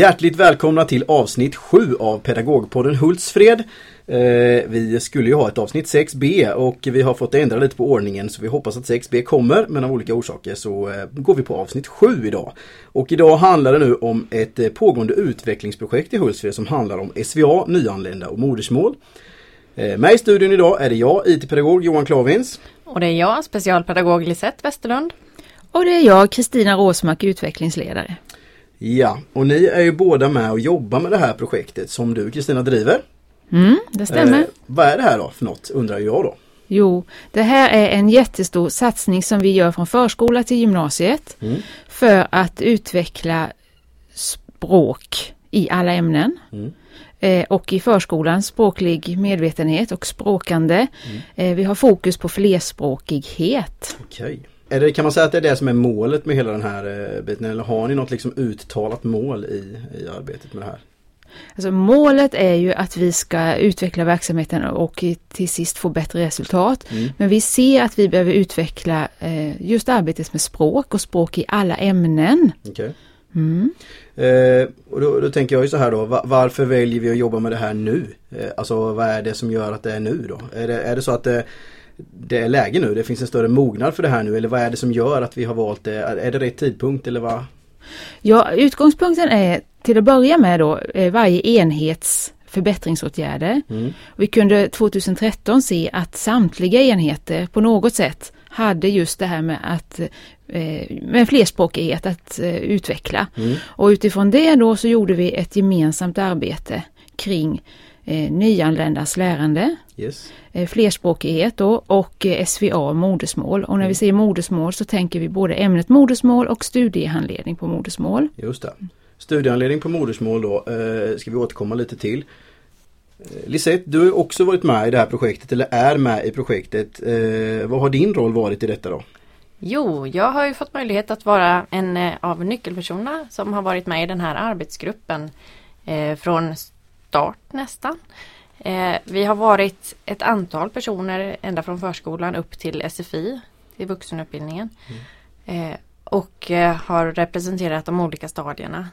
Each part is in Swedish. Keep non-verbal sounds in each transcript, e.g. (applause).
Hjärtligt välkomna till avsnitt 7 av Pedagogpodden Hultsfred. Eh, vi skulle ju ha ett avsnitt 6B och vi har fått ändra lite på ordningen så vi hoppas att 6B kommer men av olika orsaker så eh, går vi på avsnitt 7 idag. Och idag handlar det nu om ett eh, pågående utvecklingsprojekt i Hultsfred som handlar om SVA, nyanlända och modersmål. Med i studion idag är det jag, IT-pedagog Johan Klavins. Och det är jag, specialpedagog Lisette Westerlund. Och det är jag, Kristina Råsmark, utvecklingsledare. Ja, och ni är ju båda med och jobbar med det här projektet som du Kristina driver. Mm, det stämmer. Eh, vad är det här då för något undrar jag då? Jo, det här är en jättestor satsning som vi gör från förskola till gymnasiet mm. för att utveckla språk i alla ämnen. Mm. Eh, och i förskolan språklig medvetenhet och språkande. Mm. Eh, vi har fokus på flerspråkighet. Okej. Är det, kan man säga att det är det som är målet med hela den här eh, biten eller har ni något liksom uttalat mål i, i arbetet med det här? Alltså målet är ju att vi ska utveckla verksamheten och till sist få bättre resultat. Mm. Men vi ser att vi behöver utveckla eh, just arbetet med språk och språk i alla ämnen. Okay. Mm. Eh, och då, då, tänker jag ju så här då, varför väljer vi att jobba med det här nu? Eh, alltså vad är det som gör att det är nu då? Är det, är det så att det, det är läge nu? Det finns en större mognad för det här nu eller vad är det som gör att vi har valt det? Är det rätt tidpunkt eller vad? Ja, utgångspunkten är till att börja med då eh, varje enhets förbättringsåtgärder. Mm. Vi kunde 2013 se att samtliga enheter på något sätt hade just det här med att eh, med flerspråkighet att eh, utveckla. Mm. Och utifrån det då så gjorde vi ett gemensamt arbete kring eh, nyanländas lärande, yes. eh, flerspråkighet då, och eh, SVA modersmål. Och när mm. vi säger modersmål så tänker vi både ämnet modersmål och studiehandledning på modersmål. Just det. Studiehandledning på modersmål då eh, ska vi återkomma lite till. Eh, Lisette, du har också varit med i det här projektet eller är med i projektet. Eh, vad har din roll varit i detta då? Jo, jag har ju fått möjlighet att vara en eh, av nyckelpersonerna som har varit med i den här arbetsgruppen eh, från start nästan. Eh, vi har varit ett antal personer ända från förskolan upp till SFI, till vuxenutbildningen. Mm. Eh, och eh, har representerat de olika stadierna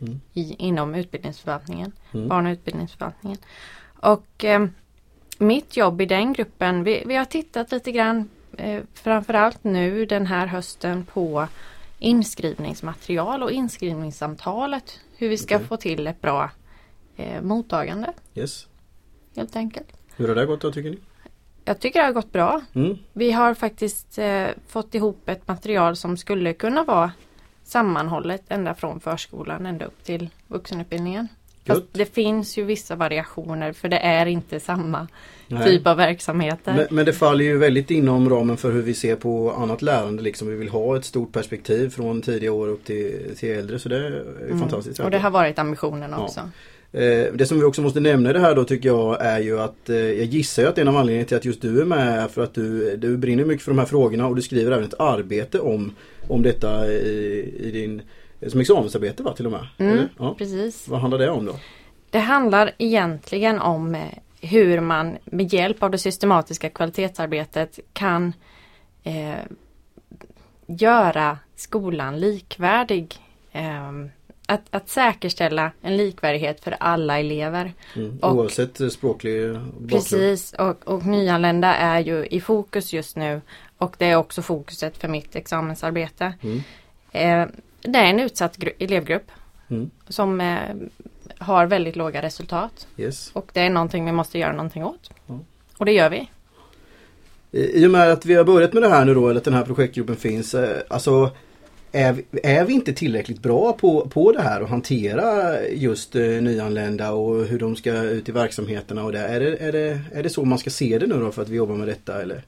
mm. i, inom utbildningsförvaltningen, mm. barn och utbildningsförvaltningen. Och eh, mitt jobb i den gruppen, vi, vi har tittat lite grann eh, framförallt nu den här hösten på inskrivningsmaterial och inskrivningssamtalet. Hur vi ska okay. få till ett bra eh, mottagande. Yes. Helt enkelt. Hur har det gått då tycker ni? Jag tycker det har gått bra. Mm. Vi har faktiskt eh, fått ihop ett material som skulle kunna vara sammanhållet ända från förskolan ända upp till vuxenutbildningen. Fast det finns ju vissa variationer för det är inte samma Nej. typ av verksamheter. Men, men, det faller ju väldigt inom ramen för hur vi ser på annat lärande. Liksom. Vi vill ha ett stort perspektiv från tidiga år upp till, till äldre så det är mm. fantastiskt. Och det har varit ambitionen också. Ja. Eh, det som vi också måste nämna i det här då tycker jag är ju att eh, jag gissar att en av anledningarna till att just du är med är för att du, du brinner mycket för de här frågorna och du skriver även ett arbete om, om detta i, i din som examensarbete va till och med? Mm, ja. Precis. Vad handlar det om då? Det handlar egentligen om eh, hur man med hjälp av det systematiska kvalitetsarbetet kan eh, göra skolan likvärdig. Eh, att, att säkerställa en likvärdighet för alla elever. Mm, och, oavsett språklig bakgrund. Precis och, och nyanlända är ju i fokus just nu och det är också fokuset för mitt examensarbete. Mm. Eh, det är en utsatt elevgrupp mm. som eh, har väldigt låga resultat. Yes. Och det är någonting vi måste göra någonting åt. Och det gör vi. I och med att vi har börjat med det här nu då, eller att den här projektgruppen finns. Eh, alltså är, är vi inte tillräckligt bra på, på det här och hantera just eh, nyanlända och hur de ska ut i verksamheterna och det? Är det, är det? är det så man ska se det nu då för att vi jobbar med detta eller?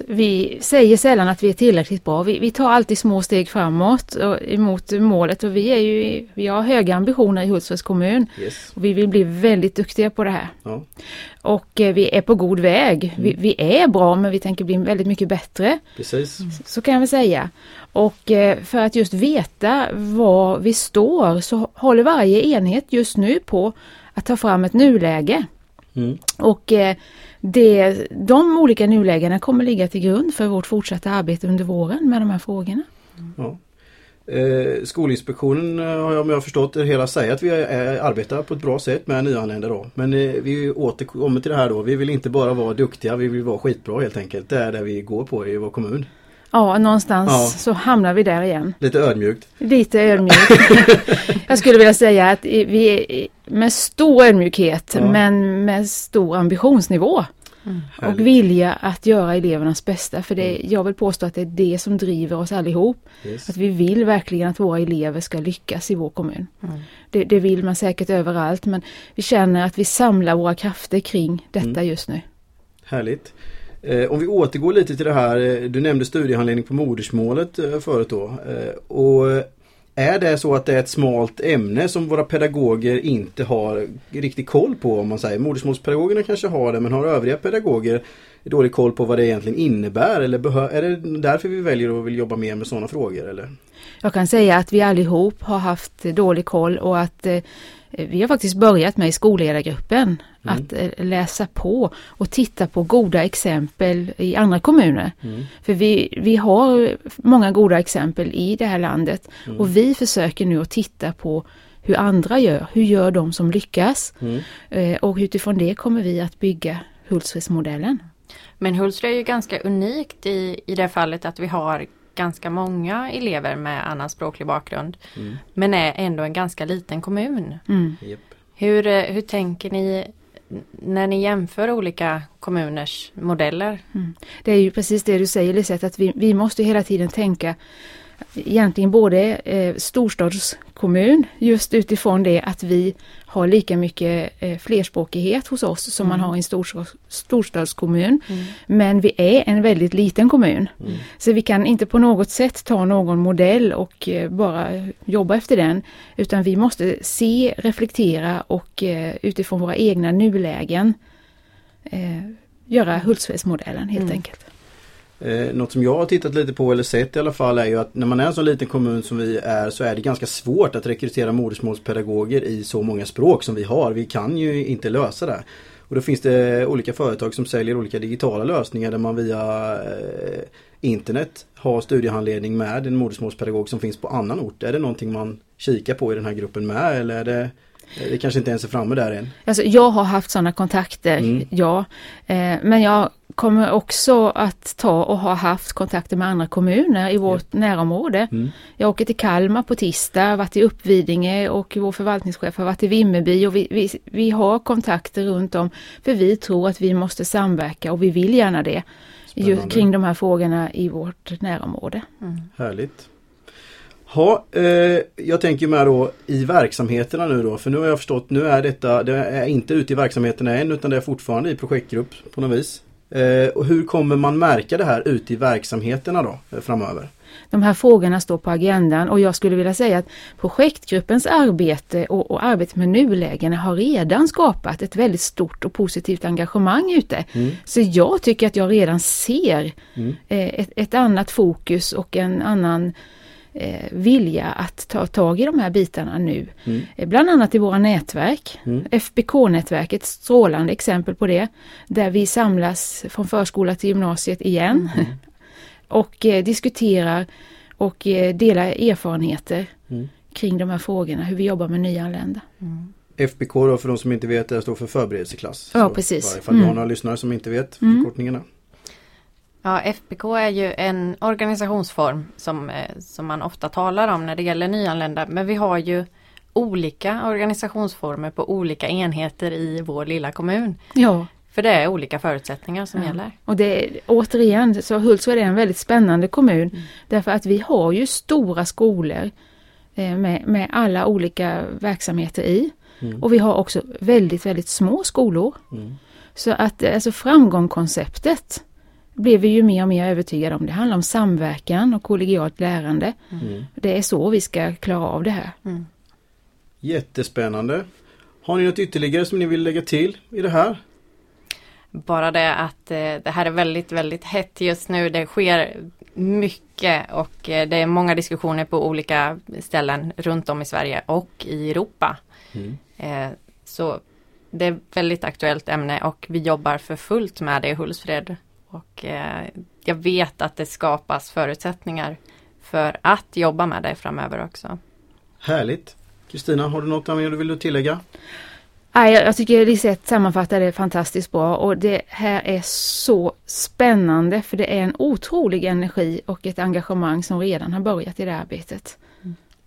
Vi säger sällan att vi är tillräckligt bra. Vi, vi tar alltid små steg framåt och, emot målet och vi, är ju, vi har höga ambitioner i Hultsfreds kommun. Yes. Och vi vill bli väldigt duktiga på det här. Ja. Och eh, vi är på god väg. Mm. Vi, vi, är bra men vi tänker bli väldigt mycket bättre. Precis. Så kan väl säga. Och eh, för att just veta var vi står så håller varje enhet just nu på att ta fram ett nuläge. Mm. Och eh, det, de olika nulägena kommer ligga till grund för vårt fortsatta arbete under våren med de här frågorna. Ja. Eh, Skolinspektionen eh, har jag, om jag har förstått det hela säger att vi är, arbetar på ett bra sätt med nyanlända då. Men eh, vi återkommer till det här då. Vi vill inte bara vara duktiga, vi vill vara skitbra helt enkelt. Det är det vi går på i vår kommun. Ja, någonstans Ja. så hamnar vi där igen. Lite ödmjukt. Lite ödmjukt. (laughs) Jag skulle vilja säga att vi är med stor ödmjukhet Ja. men med stor ambitionsnivå. Och Härligt. vilja att göra elevernas bästa. För det, jag vill påstå att det är det som driver oss allihop. Yes. Att vi vill verkligen att våra elever ska lyckas i vår kommun. Mm. Det, det vill man säkert överallt men vi känner att vi samlar våra krafter kring detta Mm. just nu. Härligt. Eh, om vi återgår lite till det här. Eh, du nämnde studiehandledning på modersmålet eh, förut då. Och är det så att det är ett smalt ämne som våra pedagoger inte har riktigt koll på om man säger. Modersmålspedagogerna kanske har det men har övriga pedagoger dålig koll på vad det egentligen innebär? Eller är det därför vi väljer att vill jobba mer med sådana frågor? Eller? Jag kan säga att vi allihop har haft dålig koll och att eh, vi har faktiskt börjat med i skolledargruppen Mm. att eh, läsa på och titta på goda exempel i andra kommuner. Mm. För vi, vi har många goda exempel i det här landet Mm. och vi försöker nu att titta på hur andra gör. Hur gör de som lyckas? Mm. Eh, Och utifrån det kommer vi att bygga Hultsfredsmodellen. Men Hultsfred är ju ganska unikt i, i det fallet att vi har ganska många elever med annan språklig bakgrund. Mm. Men är ändå en ganska liten kommun. Mm. Hur, eh, hur tänker ni när ni jämför olika kommuners modeller? Det är ju precis det du säger Lisette, att vi, vi måste hela tiden tänka egentligen både eh, storstadskommun just utifrån det att vi har lika mycket eh, flerspråkighet hos oss som man Mm. har i en storstads, storstadskommun. Mm. Men vi är en väldigt liten kommun. Mm. Så vi kan inte på något sätt ta någon modell och eh, bara jobba efter den. Utan vi måste se, reflektera och eh, utifrån våra egna nulägen eh, göra Hultsfredsmodellen helt Mm. enkelt. Eh, något som jag har tittat lite på eller sett i alla fall är ju att när man är en så liten kommun som vi är så är det ganska svårt att rekrytera modersmålspedagoger i så många språk som vi har. Vi kan ju inte lösa det. Och då finns det olika företag som säljer olika digitala lösningar där man via eh, internet har studiehandledning med en modersmålspedagog som finns på annan ort. Är det någonting man kikar på i den här gruppen med eller är det, det kanske inte ens är framme där än? Alltså, jag har haft sådana kontakter, Mm. ja. Eh, men jag kommer också att ta och har haft kontakter med andra kommuner i vårt närområde. Mm. Jag åker till Kalmar på tisdag, varit i Uppvidinge och vår förvaltningschef har varit i Vimmerby och vi, vi, vi har kontakter runt om för vi tror att vi måste samverka och vi vill gärna det just Spännande. kring de här frågorna i vårt närområde. Mm. Härligt. Ha, eh, jag tänker med då i verksamheterna nu då, för nu har jag förstått, nu är detta, det är inte ute i verksamheterna än utan det är fortfarande i projektgrupp på något vis. Eh, och hur kommer man märka det här ute i verksamheterna då eh, framöver? De här frågorna står på agendan och jag skulle vilja säga att projektgruppens arbete och, och arbetet med nulägena har redan skapat ett väldigt stort och positivt engagemang ute. Mm. Så jag tycker att jag redan ser Mm. eh, ett, ett annat fokus och en annan eh, vilja att ta tag i de här bitarna nu. Mm. Eh, Bland annat i våra nätverk. Mm. FBK-nätverket, strålande exempel på det. Där vi samlas från förskola till gymnasiet igen. (laughs) och eh, diskuterar och eh, delar erfarenheter Mm. kring de här frågorna, hur vi jobbar med nyanlända. Mm. FBK då för de som inte vet, det står för förberedelseklass. Ja, precis. I varje fall Mm. några lyssnare som inte vet Mm. förkortningarna. Ja, FBK är ju en organisationsform som, eh, som man ofta talar om när det gäller nyanlända. Men vi har ju olika organisationsformer på olika enheter i vår lilla kommun. Ja, För det är olika förutsättningar som Ja. gäller. och det, återigen så Hultsfred är en väldigt spännande kommun därför att vi har ju stora skolor eh, med, med alla olika verksamheter i. Mm. Och vi har också väldigt, väldigt små skolor. Mm. Så att alltså framgångskonceptet blev vi ju mer och mer övertygade om. Det handlar om samverkan och kollegialt lärande. Mm. Det är så vi ska klara av det här. Mm. Jättespännande. Har ni något ytterligare som ni vill lägga till i det här? Bara det att eh, det här är väldigt, väldigt hett just nu. Det sker mycket och eh, det är många diskussioner på olika ställen runt om i Sverige och i Europa. Mm. Eh, så det är ett väldigt aktuellt ämne och vi jobbar för fullt med det i Hultsfred. Och eh, jag vet att det skapas förutsättningar för att jobba med det framöver också. Härligt! Kristina, har du något mer du vill tillägga? Nej, jag tycker Lisette sammanfattar det fantastiskt bra och det här är så spännande för det är en otrolig energi och ett engagemang som redan har börjat i det här arbetet.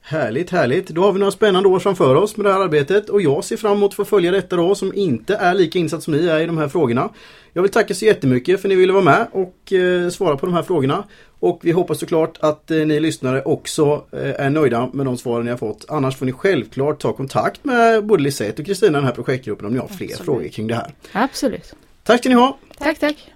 Härligt, härligt. Då har vi några spännande år framför oss med det här arbetet och jag ser fram emot att få följa detta då som inte är lika insatt som ni är i de här frågorna. Jag vill tacka så jättemycket för att ni ville vara med och eh, svara på de här frågorna. Och vi hoppas såklart att eh, ni lyssnare också eh, är nöjda med de svaren ni har fått. Annars får ni självklart ta kontakt med både Lisette och Kristina i den här projektgruppen om ni har fler Absolut. frågor kring det här. Absolut. Tack ska ni ha! Tack, tack.